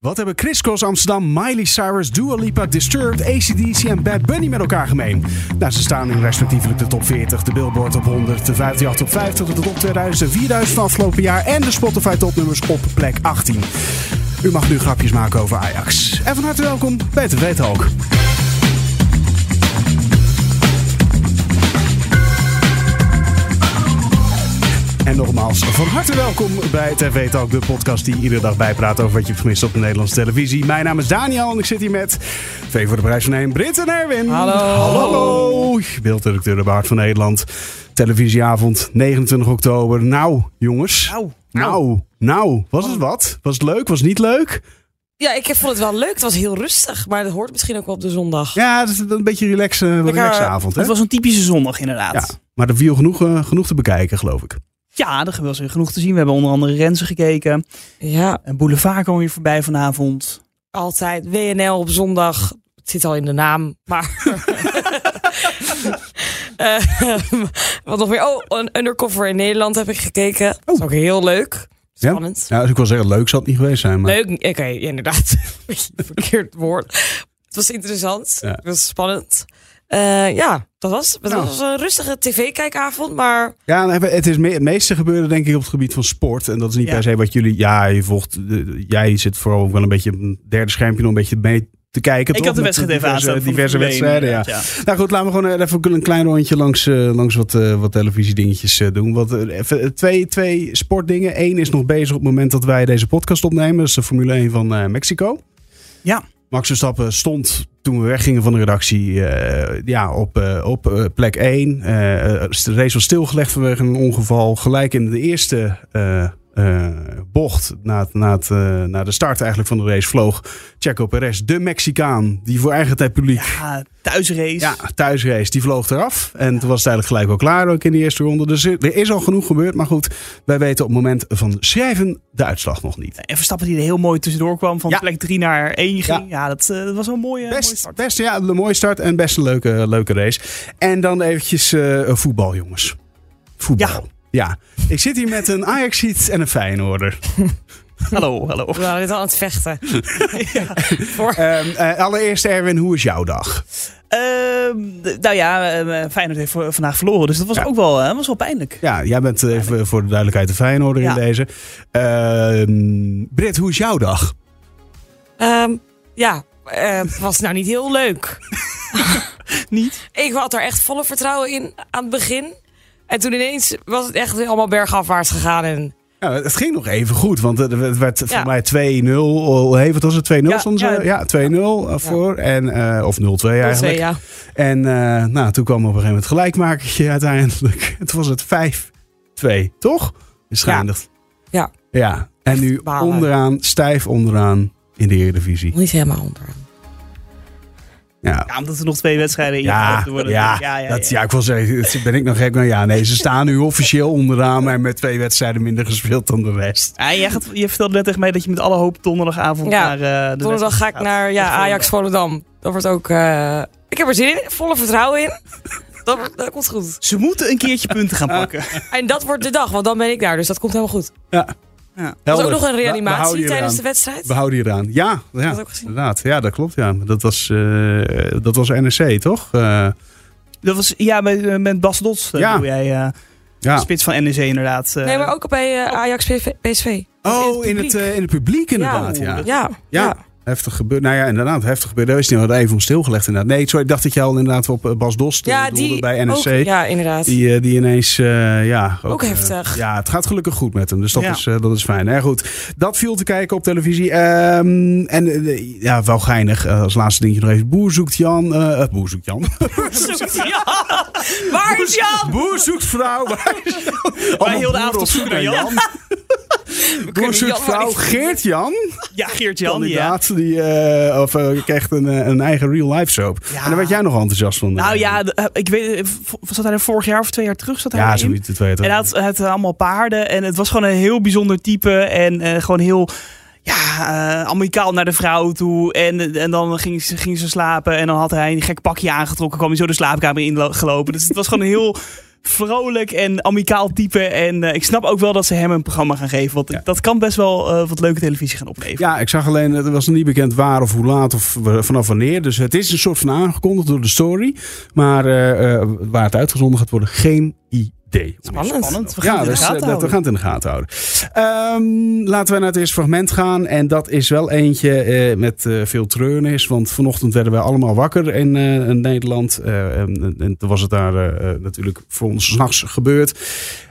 Wat hebben Chris Cross Amsterdam, Miley Cyrus, Dua Lipa, Disturbed, ACDC en Bad Bunny met elkaar gemeen? Nou, ze staan in respectievelijk de top 40, de Billboard op 100, de 58 top 50, de top 2000, 4000 van afgelopen jaar en de Spotify topnummers op plek 18. U mag nu grapjes maken over Ajax. En van harte welkom bij TV Talk. En nogmaals, van harte welkom bij TV Talk, de podcast die iedere dag bijpraat over wat je hebt gemist op de Nederlandse televisie. Mijn naam is Daniel en ik zit hier met V voor de prijs van 1, Brit en Erwin. Hallo. Hallo. Beeldredacteur de Baard van Nederland. Televisieavond, 29 oktober. Nou, jongens. Nou, Nou, nou, was het wat? Was het leuk? Was het niet leuk? Ja, ik vond het wel leuk. Het was heel rustig, maar dat hoort misschien ook wel op de zondag. Ja, het is een beetje relaxe, relaxe avond. Hè? Het was een typische zondag inderdaad. Ja, Ja, maar er viel genoeg, eh, genoeg te bekijken, geloof ik. Er was weer genoeg te zien. We hebben onder andere Renze gekeken. Ja, En Boulevard kwam weer voorbij vanavond. altijd. WNL op zondag. Het zit al in de naam, maar... Eh, wat nog meer? Oh, een undercover in Nederland heb ik gekeken. Dat is ook heel leuk. Spannend. Ja, dus ik wil zeggen, leuk zal het niet geweest zijn. Maar... Leuk, oké, inderdaad. Verkeerd woord. Het was interessant. Ja. Het was spannend. Eh, ja, dat was, het Nou. was een rustige tv-kijkavond, maar Ja, het, is me- het meeste gebeurde denk ik op het gebied van sport. En dat is niet Ja. per se wat jullie... Ja, je volgt... jij zit vooral ook wel een beetje op een derde schermpje nog een beetje mee te kijken. Ik toch? had de wedstrijd even diverse, aanstaan. diverse wedstrijden, ja. ja. Nou goed, laten we gewoon even een klein rondje langs, eh, langs wat, eh, wat televisiedingetjes eh, doen. Wat, eh, even, eh, twee, twee sportdingen. Eén is nog bezig op het moment dat wij deze podcast opnemen. Dat is de Formule 1 van eh, Mexico. Ja. Max Verstappen stond toen we weggingen van de redactie eh, ja, op, eh, op eh, plek 1. Eh, de race was stilgelegd vanwege een ongeval. Gelijk in de eerste eh, bocht na, het- na, het, eh, na de start eigenlijk van de race vloog Checo Perez, de Mexicaan, die voor eigen tijd publiek Ja, thuisrace. ja, thuisrace, die vloog eraf. En toen was het eigenlijk gelijk wel klaar ook in de eerste ronde. Dus er is al genoeg gebeurd. Maar goed, wij weten op het moment van schrijven de uitslag nog niet. En Verstappen die er heel mooi tussendoor kwam. Van Ja. plek 3 naar 1 ging. Ja, dat, eh, dat was wel een mooie, mooie start. best, ja, een mooie start en best een leuke, leuke race. En dan eventjes voetbal, jongens. Voetbal. Ja. Ja. ik zit hier met een Ajax-seat en een Feyenoorder. Hallo, hallo. we waren dit al aan het vechten. Voor, Ehm, eh, allereerst Erwin, hoe is jouw dag? Ehm, nou ja, eh, Feyenoord heeft vandaag verloren. Dus dat was Ja. ook wel, was wel pijnlijk. Ja, jij bent eh, even voor de duidelijkheid de Feyenoorder Ja. in deze. Ehm Britt, hoe is jouw dag? Ehm, ja, eh, het was nou niet heel leuk. Niet? Ik had er echt volle vertrouwen in aan het begin. En toen ineens was het echt allemaal bergafwaarts gegaan. En Ja, het ging nog even goed, want het het werd voor mij 2-0. Oh, hey, wat was het? 2-0 Ja, ja. Ja, 2-0 voor. En, eh, of 0-2 eigenlijk. ja. En eh, nou, toen kwam op een gegeven moment gelijkmakertje uiteindelijk. Toen was het 5-2, toch? Is Ja. Ja. En nu onderaan, stijf onderaan in de Eredivisie. Niet helemaal onderaan. Ja, Ja, omdat er nog twee wedstrijden ja, ingelopen worden. ja, ja, ja, dat, ja. ja, ik wil zeggen, ben ik nog gek? Nou ja, nee, ze staan nu officieel onderaan, maar met twee wedstrijden minder gespeeld dan de rest. Ja, jij gaat, je vertelde net tegen mij dat je met alle hoop donderdagavond Ja, naar eh, de Donderdag ga ik naar ja. Ajax Volendam. Dat wordt ook... eh, ik heb er zin in. Volle vertrouwen in. Dat, dat komt goed. Ze moeten een keertje punten gaan pakken. En dat wordt de dag, want dan ben ik daar. Dus dat komt helemaal goed. Ja. Ja. Was ook nog een reanimatie tijdens de wedstrijd. We houden je eraan. Ja, ja dat inderdaad. Ja, dat klopt. Ja. Dat, was, eh, dat was NEC, toch? Eh, Dat was, ja, met, eh, met Bas Dots. Ja. doe jij eh, ja. spits van NEC inderdaad. eh. Nee, maar ook bij Ajax PSV. Oh, in het, in het publiek inderdaad. Ja, Ja, ja. Heftig gebeurd. Nou ja, inderdaad, heftig gebeurd. Daar is niet al even om stilgelegd inderdaad. Nee, sorry, ik dacht dat je al inderdaad op eh, Bas Dost eh, Ja, doelde die bij NEC. ook, ja, inderdaad. Die, eh, die ineens, eh, ja... Ook heftig. ja, het gaat gelukkig goed met hem. Dus dat, Ja. is, dat is fijn. Hè? Goed, dat viel te kijken op televisie. Ehm, en ja, wel geinig. Als laatste dingetje nog even. Boer zoekt Jan. boer zoekt Jan. Zoekt Jan. Waar is Jan? Boer zoekt vrouw. Waar is Jan? Allemaal heel de boeren avond op op zoek zoek naar Boer Jan maar vrouw. niet- Geert Jan. Ja, Geert-Jan. Ja. kandidaat. Die eh, of, eh, krijgt een, eh, een eigen real life soap. Ja. En daar werd jij nog enthousiast van. Nou ja, ik weet, zat hij er vorig jaar of twee jaar terug? Zat hij Ja, zoiets. Het weet En hij had, allemaal paarden en het was gewoon een heel bijzonder type en gewoon heel ja, amicaal naar de vrouw toe. En, en dan ging ze, ging ze slapen en dan had hij een gek pakje aangetrokken, kwam hij zo de slaapkamer in lo- gelopen. Dus het was gewoon een heel vrolijk en amicaal type. En eh, ik snap ook wel dat ze hem een programma gaan geven. Want Ja. dat kan best wel eh, wat leuke televisie gaan opleveren. Ja, ik zag alleen, het was nog niet bekend waar of hoe laat of vanaf wanneer. Dus het is een soort van aangekondigd door de story. Maar eh, waar het uitgezonden gaat worden, geen idee. Spannend. Spannend. We gaan Ja, het in de dus, gaten eh, dat, we houden. gaan het in de gaten houden. Ehm, laten we naar het eerste fragment gaan. En dat is wel eentje eh, met eh, veel treurnis. Want vanochtend werden wij allemaal wakker in, eh, in Nederland. Eh, en, en toen was het daar natuurlijk voor ons s'nachts gebeurd.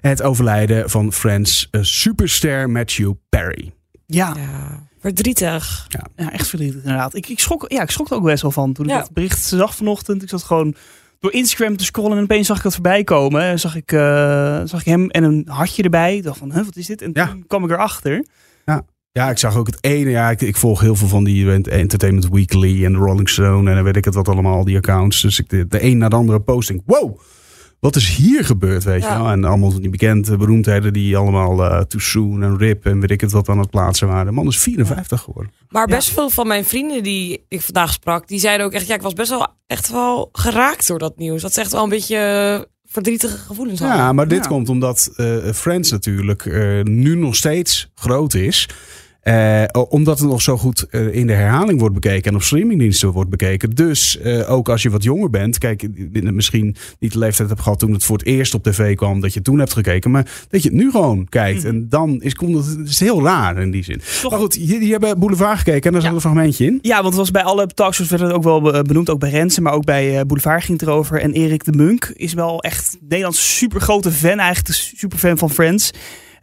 Het overlijden van Friends superster Matthew Perry. Ja, Ja, verdrietig. ja, echt verdrietig inderdaad. Ik, ik, schrok, ja, ik schrok er ook best wel van toen ik Ja. dat bericht zag vanochtend. Ik zat gewoon door Instagram te scrollen en opeens zag ik dat voorbij komen. En zag ik, eh, zag ik hem en een hartje erbij. Ik dacht van, huh, wat is dit? En Ja. toen kwam ik erachter. Ja, ik zag ook het ene. Ja, ik, ik volg heel veel van die ent- Entertainment Weekly en de Rolling Stone. En dan weet ik het wat allemaal, die accounts. Dus ik, de, de een na de andere posting. Wow, wat is hier gebeurd, weet je wel? En allemaal van die bekende beroemdheden die allemaal eh Too Soon en Rip en weet ik het wat aan het plaatsen waren. De man is 54 geworden. Maar best veel van mijn vrienden die ik vandaag sprak, die zeiden ook echt, ja, ik was best wel echt wel geraakt door dat nieuws. Dat is echt wel een beetje eh, verdrietige gevoelens. hadden. Ja, maar dit Ja. komt omdat eh, Friends natuurlijk eh, nu nog steeds groot is. Eh, omdat het nog zo goed eh, in de herhaling wordt bekeken en op streamingdiensten wordt bekeken. Dus eh, ook als je wat jonger bent, kijk, misschien niet de leeftijd hebt gehad toen het voor het eerst op tv kwam, dat je toen hebt gekeken, maar dat je het nu gewoon kijkt. En dan is, komt het, het is heel raar in die zin. Toch- Maar goed, jullie hebben Boulevard gekeken en daar zat Ja. een fragmentje in. Ja, want het was bij alle talkshows werd het ook wel be- benoemd. Ook bij Rensen, maar ook bij Boulevard ging het erover. En Erik de Munk is wel echt Nederlands super grote fan. Eigenlijk de super fan van Friends.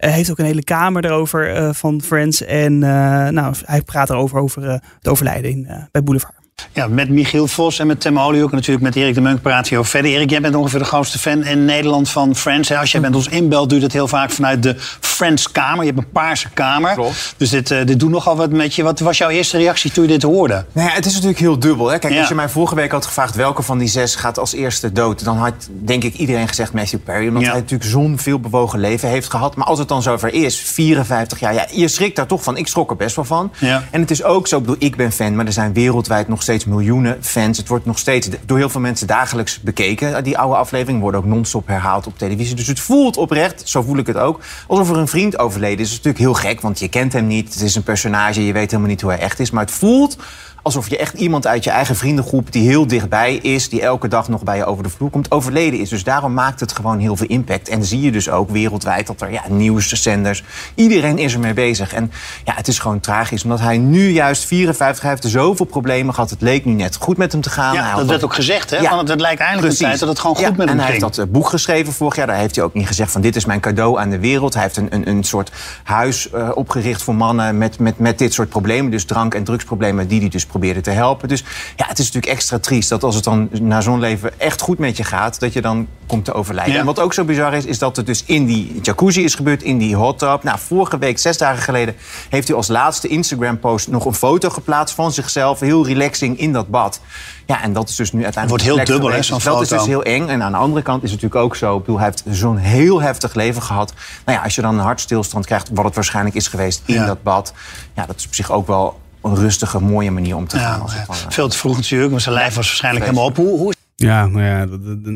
Hij heeft ook een hele kamer erover eh, van Friends. En eh, nou, hij praat erover over eh, het overlijden in, eh, bij Boulevard. Ja, met Michiel Vos en met Tim Oliehoek en natuurlijk met Erik de Munk praat je over verder. Erik, jij bent ongeveer de grootste fan in Nederland van Friends. hè. Als jij bent ons inbelt, doe je dat heel vaak vanuit de Friends-kamer. Je hebt een paarse kamer. Klopt. Dus dit, eh, dit doet nogal wat met je. Wat was jouw eerste reactie toen je dit hoorde? Nou ja, het is natuurlijk heel dubbel. Hè? Kijk, Ja. als je mij vorige week had gevraagd welke van die zes gaat als eerste dood, dan had denk ik iedereen gezegd Matthew Perry. Omdat Ja. hij natuurlijk zo'n veel bewogen leven heeft gehad. Maar als het dan zover is, 54 jaar, ja, je schrikt daar toch van. Ik schrok er best wel van. Ja. En het is ook zo, ik bedoel, ik ben fan, maar er zijn wereldwijd nog steeds miljoenen fans. Het wordt nog steeds door heel veel mensen dagelijks bekeken. Die oude afleveringen worden ook non-stop herhaald op televisie. Dus het voelt oprecht, zo voel ik het ook, alsof er een vriend overleden is. Dat is natuurlijk heel gek, want je kent hem niet. Het is een personage, je weet helemaal niet hoe hij echt is. Maar het voelt alsof je echt iemand uit je eigen vriendengroep... die heel dichtbij is, die elke dag nog bij je over de vloer komt, overleden is. Dus daarom maakt het gewoon heel veel impact. En zie je dus ook wereldwijd dat er ja, nieuwszenders... iedereen is ermee bezig. En ja, het is gewoon tragisch, omdat hij nu juist 54... hij heeft zoveel problemen gehad. Het leek nu net goed met hem te gaan. Hij Ja, dat werd ook gezegd, hè? Ja. Want het lijkt eindelijk een tijd dat het gewoon goed Ja, met en hem hij ging. heeft dat eh, boek geschreven vorig jaar. Daar heeft hij ook niet gezegd van dit is mijn cadeau aan de wereld. Hij heeft een, een, een soort huis eh, opgericht voor mannen met, met, met dit soort problemen. Dus drank- en drugsproblemen die hij dus probeerde te helpen. Dus ja, het is natuurlijk extra triest dat als het dan na zo'n leven echt goed met je gaat... dat je dan komt te overlijden. Ja. En wat ook zo bizar is, is dat het dus in die jacuzzi is gebeurd, in die hot tub. Nou, vorige week, zes dagen geleden, heeft hij als laatste Instagram-post nog een foto geplaatst van zichzelf. Heel relaxing in dat bad. Ja, en dat is dus nu uiteindelijk... wordt heel dubbel, hè, zo'n Dus Dat is dus heel eng. En aan de andere kant is het natuurlijk ook zo. Ik bedoel, hij heeft zo'n heel heftig leven gehad. Nou ja, als je dan een hartstilstand krijgt, wat het waarschijnlijk is geweest in Ja. dat bad. Ja, dat is op zich ook wel een rustige, mooie manier om te gaan. Ja, als het ja. dan, veel te vroeg natuurlijk, maar zijn lijf was waarschijnlijk helemaal op. Hoe, hoe Ja, nou ja,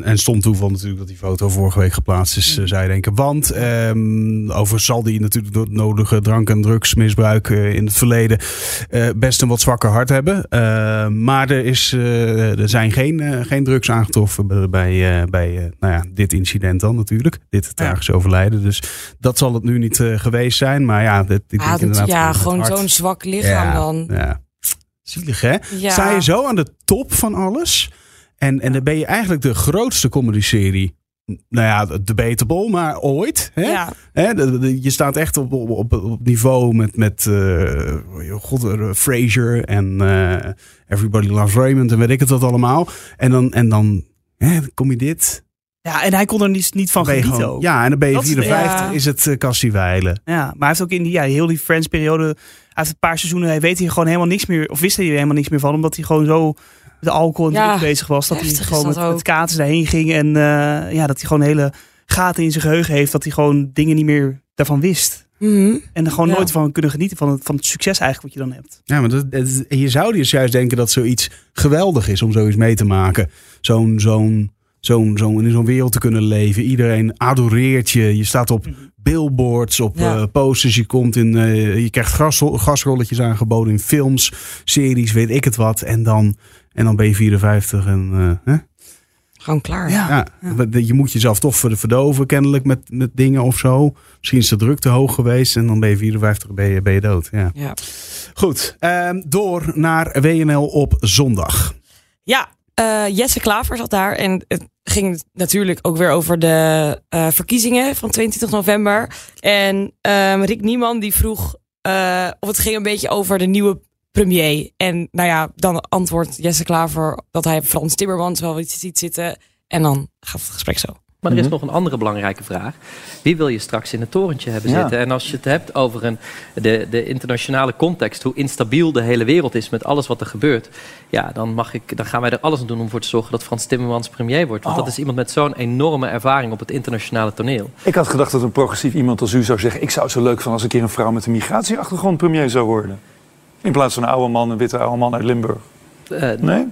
en stom toeval natuurlijk dat die foto vorige week geplaatst is, Mm. eh, zou je denken. Want ehm, over zal die natuurlijk door het nodige drank- en drugsmisbruik eh, in het verleden eh, best een wat zwakker hart hebben. Eh, maar er, is, eh, er zijn geen, eh, geen drugs aangetroffen bij, bij, eh, bij eh, nou ja, dit incident dan natuurlijk. Dit tragische overlijden. Dus dat zal het nu niet eh, geweest zijn. Maar ja, dit, ik Ah, denk inderdaad ja, gewoon zo'n zwak lichaam ja, dan. Ja. Zielig hè? Sta je zo aan de top van alles. En, en dan ben je eigenlijk de grootste comedy-serie. Nou ja, debatable, maar ooit. Hè? Ja. Je staat echt op, op, op, niveau met, met eh, God, eh, Frasier en eh, Everybody Loves Raymond en weet ik het wat allemaal. En dan, en dan hè, dan kom je dit. Ja, en hij kon er niet, niet van genieten gewoon- ook. ja, en dan ben je Dat is- 54, ja. is het uh, Cassie Weilen. Ja, maar hij heeft ook in die, ja, heel die Friends-periode, hij heeft een paar seizoenen, hij weet hier gewoon helemaal niks meer, of wist hij er helemaal niks meer van, omdat hij gewoon zo met de alcohol en Ja, druk bezig was. Dat hij gewoon dat met, met daarheen ging en eh, ja, dat hij gewoon hele gaten in zijn geheugen heeft, dat hij gewoon dingen niet meer daarvan wist. Mhm. En er gewoon Ja. nooit van kunnen genieten van het, van het succes eigenlijk wat je dan hebt. Ja, maar dat, het- je zou dus juist denken dat zoiets geweldig is om zoiets mee te maken. Zo'n zo'n zo'n zo'n in zo'n wereld te kunnen leven. Iedereen adoreert je. Je staat op billboards, op Ja. eh, posters. Je komt in, eh, je krijgt gas, gasrolletjes aangeboden in films, series, weet ik het wat. En dan, en dan ben je 54 en eh, hè? Gewoon klaar. Ja. Ja, je moet jezelf toch ver- verdoven kennelijk met, met dingen of zo. Misschien is de druk te hoog geweest en dan ben je 54 ben je, ben je dood. Ja. Ja. Goed, ehm, door naar WNL op zondag. Ja, eh, Jesse Klaver zat daar. En het ging natuurlijk ook weer over de eh, verkiezingen van 22 november. En ehm, Rick Nieman die vroeg eh, of het ging een beetje over de nieuwe premier. En nou ja, dan antwoordt Jesse Klaver dat hij Frans Timmermans wel iets ziet zitten. En dan gaat het gesprek zo. Maar er is Mhm. nog een andere belangrijke vraag. Wie wil je straks in het torentje hebben Ja. zitten? En als je het hebt over een, de, de internationale context, hoe instabiel de hele wereld is met alles wat er gebeurt. Ja, dan, mag ik, dan gaan wij er alles aan doen om voor te zorgen dat Frans Timmermans premier wordt. Want Oh. dat is iemand met zo'n enorme ervaring op het internationale toneel. Ik had gedacht dat een progressief iemand als u zou zeggen... ik zou het zo leuk vinden als een keer een vrouw met een migratieachtergrond premier zou worden. In plaats van een oude man, een witte oude man uit Limburg. Eh, Nee?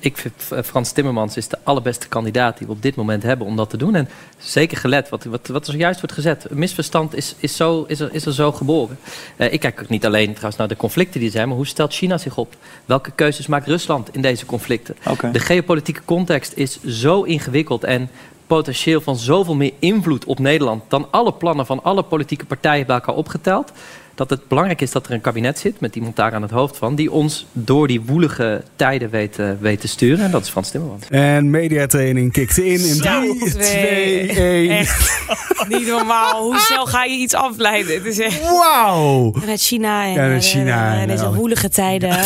Ik vind eh, Frans Timmermans is de allerbeste kandidaat die we op dit moment hebben om dat te doen. En zeker gelet, wat, wat, wat er zojuist wordt gezet. Een misverstand is, is, zo, is, er, is er zo geboren. Eh, ik kijk ook niet alleen trouwens naar de conflicten die er zijn, maar hoe stelt China zich op? Welke keuzes maakt Rusland in deze conflicten? De geopolitieke context is zo ingewikkeld en potentieel van zoveel meer invloed op Nederland dan alle plannen van alle politieke partijen bij elkaar opgeteld. Dat het belangrijk is dat er een kabinet zit met iemand daar aan het hoofd van, die ons door die woelige tijden weet, eh, weet te sturen. En dat is Frans Timmermans. En mediatraining kikte in in Zo, 3, twee, 2, 1. Echt niet normaal. Hoe snel ga je iets afleiden? Het is echt... Wauw! Met China en, Ja, met China eh, en deze al. woelige tijden.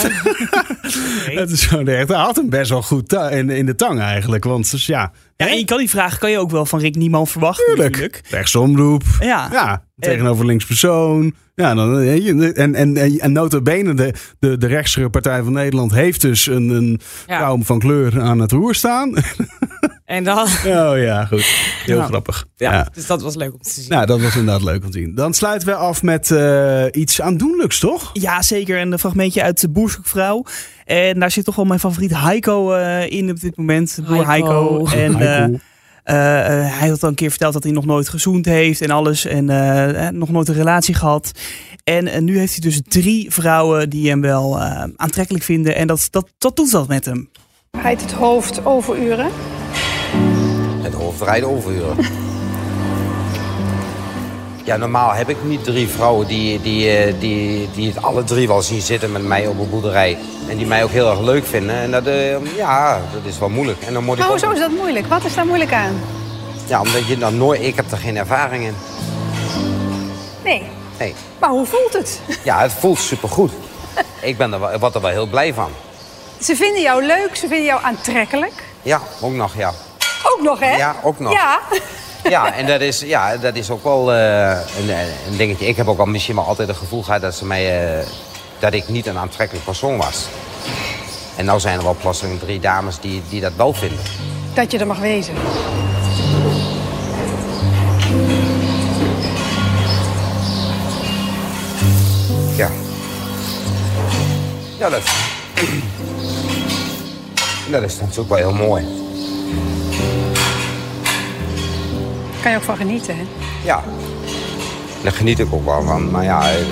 Het is gewoon echt, hij had hem best wel goed in, in de tang eigenlijk. Want dus ja, Ja, en je kan die vraag kan je ook wel van Rick Nieman verwachten. tuurlijk. natuurlijk. Rechtsomroep. Ja. Ja, tegenover linkspersoon. Ja, dan, eh, en, en, en, en nota bene, de, de, de rechtse partij van Nederland heeft dus een, een Ja. vrouw van kleur aan het roer staan. En dan... oh ja, goed. Heel grappig. Ja, Ja. dus dat was leuk om te zien. Nou, dat was inderdaad leuk om te zien. Dan sluiten we af met eh, iets aandoenlijks, toch? Ja, zeker. Een fragmentje uit de Boerzoekvrouw. En daar zit toch wel mijn favoriet Heiko eh, in op dit moment. Boer Heiko. Heiko. En eh, Heiko. hij had al een keer verteld dat hij nog nooit gezoend heeft en alles. En nog nooit een relatie gehad. En nu heeft hij dus drie vrouwen die hem wel eh, aantrekkelijk vinden. En dat, dat, dat doet wat met hem. Rijdt het hoofd overuren? Het hoofd rijdt overuren. Ja, normaal heb ik niet drie vrouwen die, die, eh, die, die het alle drie wel zien zitten met mij op een boerderij. En die mij ook heel erg leuk vinden. En dat, eh, ja, dat is wel moeilijk. En dan moet ik Oh, ook- zo is dat moeilijk. Wat is daar moeilijk aan? Ja, omdat je dan nooit... Ik heb er geen ervaring in. Nee. Nee. Maar hoe voelt het? Ja, het voelt supergoed. Ik ben er wel, word er wel heel blij van. Ze vinden jou leuk, ze vinden jou aantrekkelijk. Ja, ook nog, ja. Ook nog, hè? Ja, ook nog. Ja. Ja, en dat is, ja, dat is ook wel eh, een, een dingetje. Ik heb ook al misschien wel altijd het gevoel gehad dat, ze mij, eh, dat ik niet een aantrekkelijk persoon was. En nou zijn er wel plotseling drie dames die, die dat wel vinden. Dat je er mag wezen. Ja. Ja, dat, dat is natuurlijk wel heel mooi. Kan je ook van genieten, hè? Ja. Daar geniet ik ook wel van. Maar ja, eh,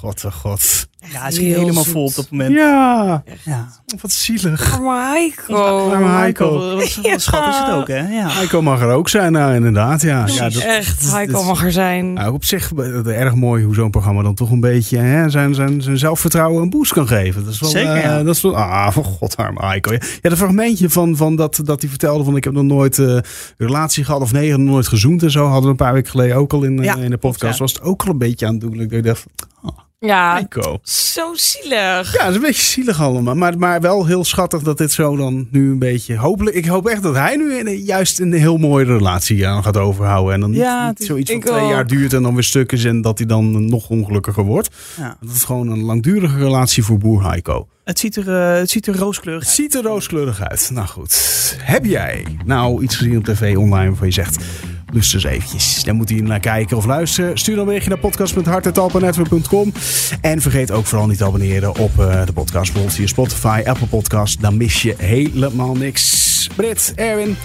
God, oh god. Ja, hij is heel helemaal zoet. vol op dat moment. Ja, Ja. wat zielig. Heiko. Arme Heiko. Wat een schat is het ook, hè? Ja. Heiko mag er ook zijn, nou inderdaad. Ja, ja dat, Echt, Heiko dat- mag er zijn. Nou, op zich erg mooi hoe zo'n programma dan toch een beetje hè, zijn, zijn, zijn zelfvertrouwen een boost kan geven. Dat is wel, Zeker, eh, ja. dat is wel, ah, van god, arme Heiko. Ja, dat fragmentje van, van dat, dat hij vertelde van ik heb nog nooit eh, een relatie gehad of nee, nog nooit gezoend en zo. Hadden we een paar weken geleden ook al in, eh, Ja, in de podcast. ja. Was het ook al een beetje aandoenlijk. Dat ik dacht, oh, Ja, zo zielig. Ja, het is een beetje zielig allemaal. Maar, maar wel heel schattig dat dit zo dan nu een beetje... Hopelijk, ik hoop echt dat hij nu in, juist een heel mooie relatie aan gaat overhouden. En dan niet, Ja, niet het is- zoiets van twee ook. jaar duurt en dan weer stuk is... en dat hij dan nog ongelukkiger wordt. Ja. Dat is gewoon een langdurige relatie voor boer Heiko. Het ziet er, eh, het ziet er rooskleurig Het uit. ziet er rooskleurig uit. Nou goed. Heb jij nou iets gezien op tv online waarvan je zegt... Dus dus eventjes. Dan moet je naar kijken of luisteren. Stuur dan een berichtje naar podcast.hartetalpanetwork.com. En vergeet ook vooral niet te abonneren op eh, de podcast. Bijvoorbeeld via Spotify, Apple Podcast. Dan mis je helemaal niks. Brit, Erwin,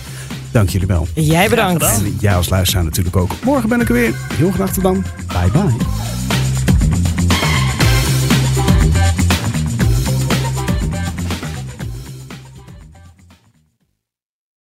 dank jullie wel. Jij bedankt. En jij als luisteraar natuurlijk ook. Morgen ben ik er weer. Heel graag tot dan. Bye bye.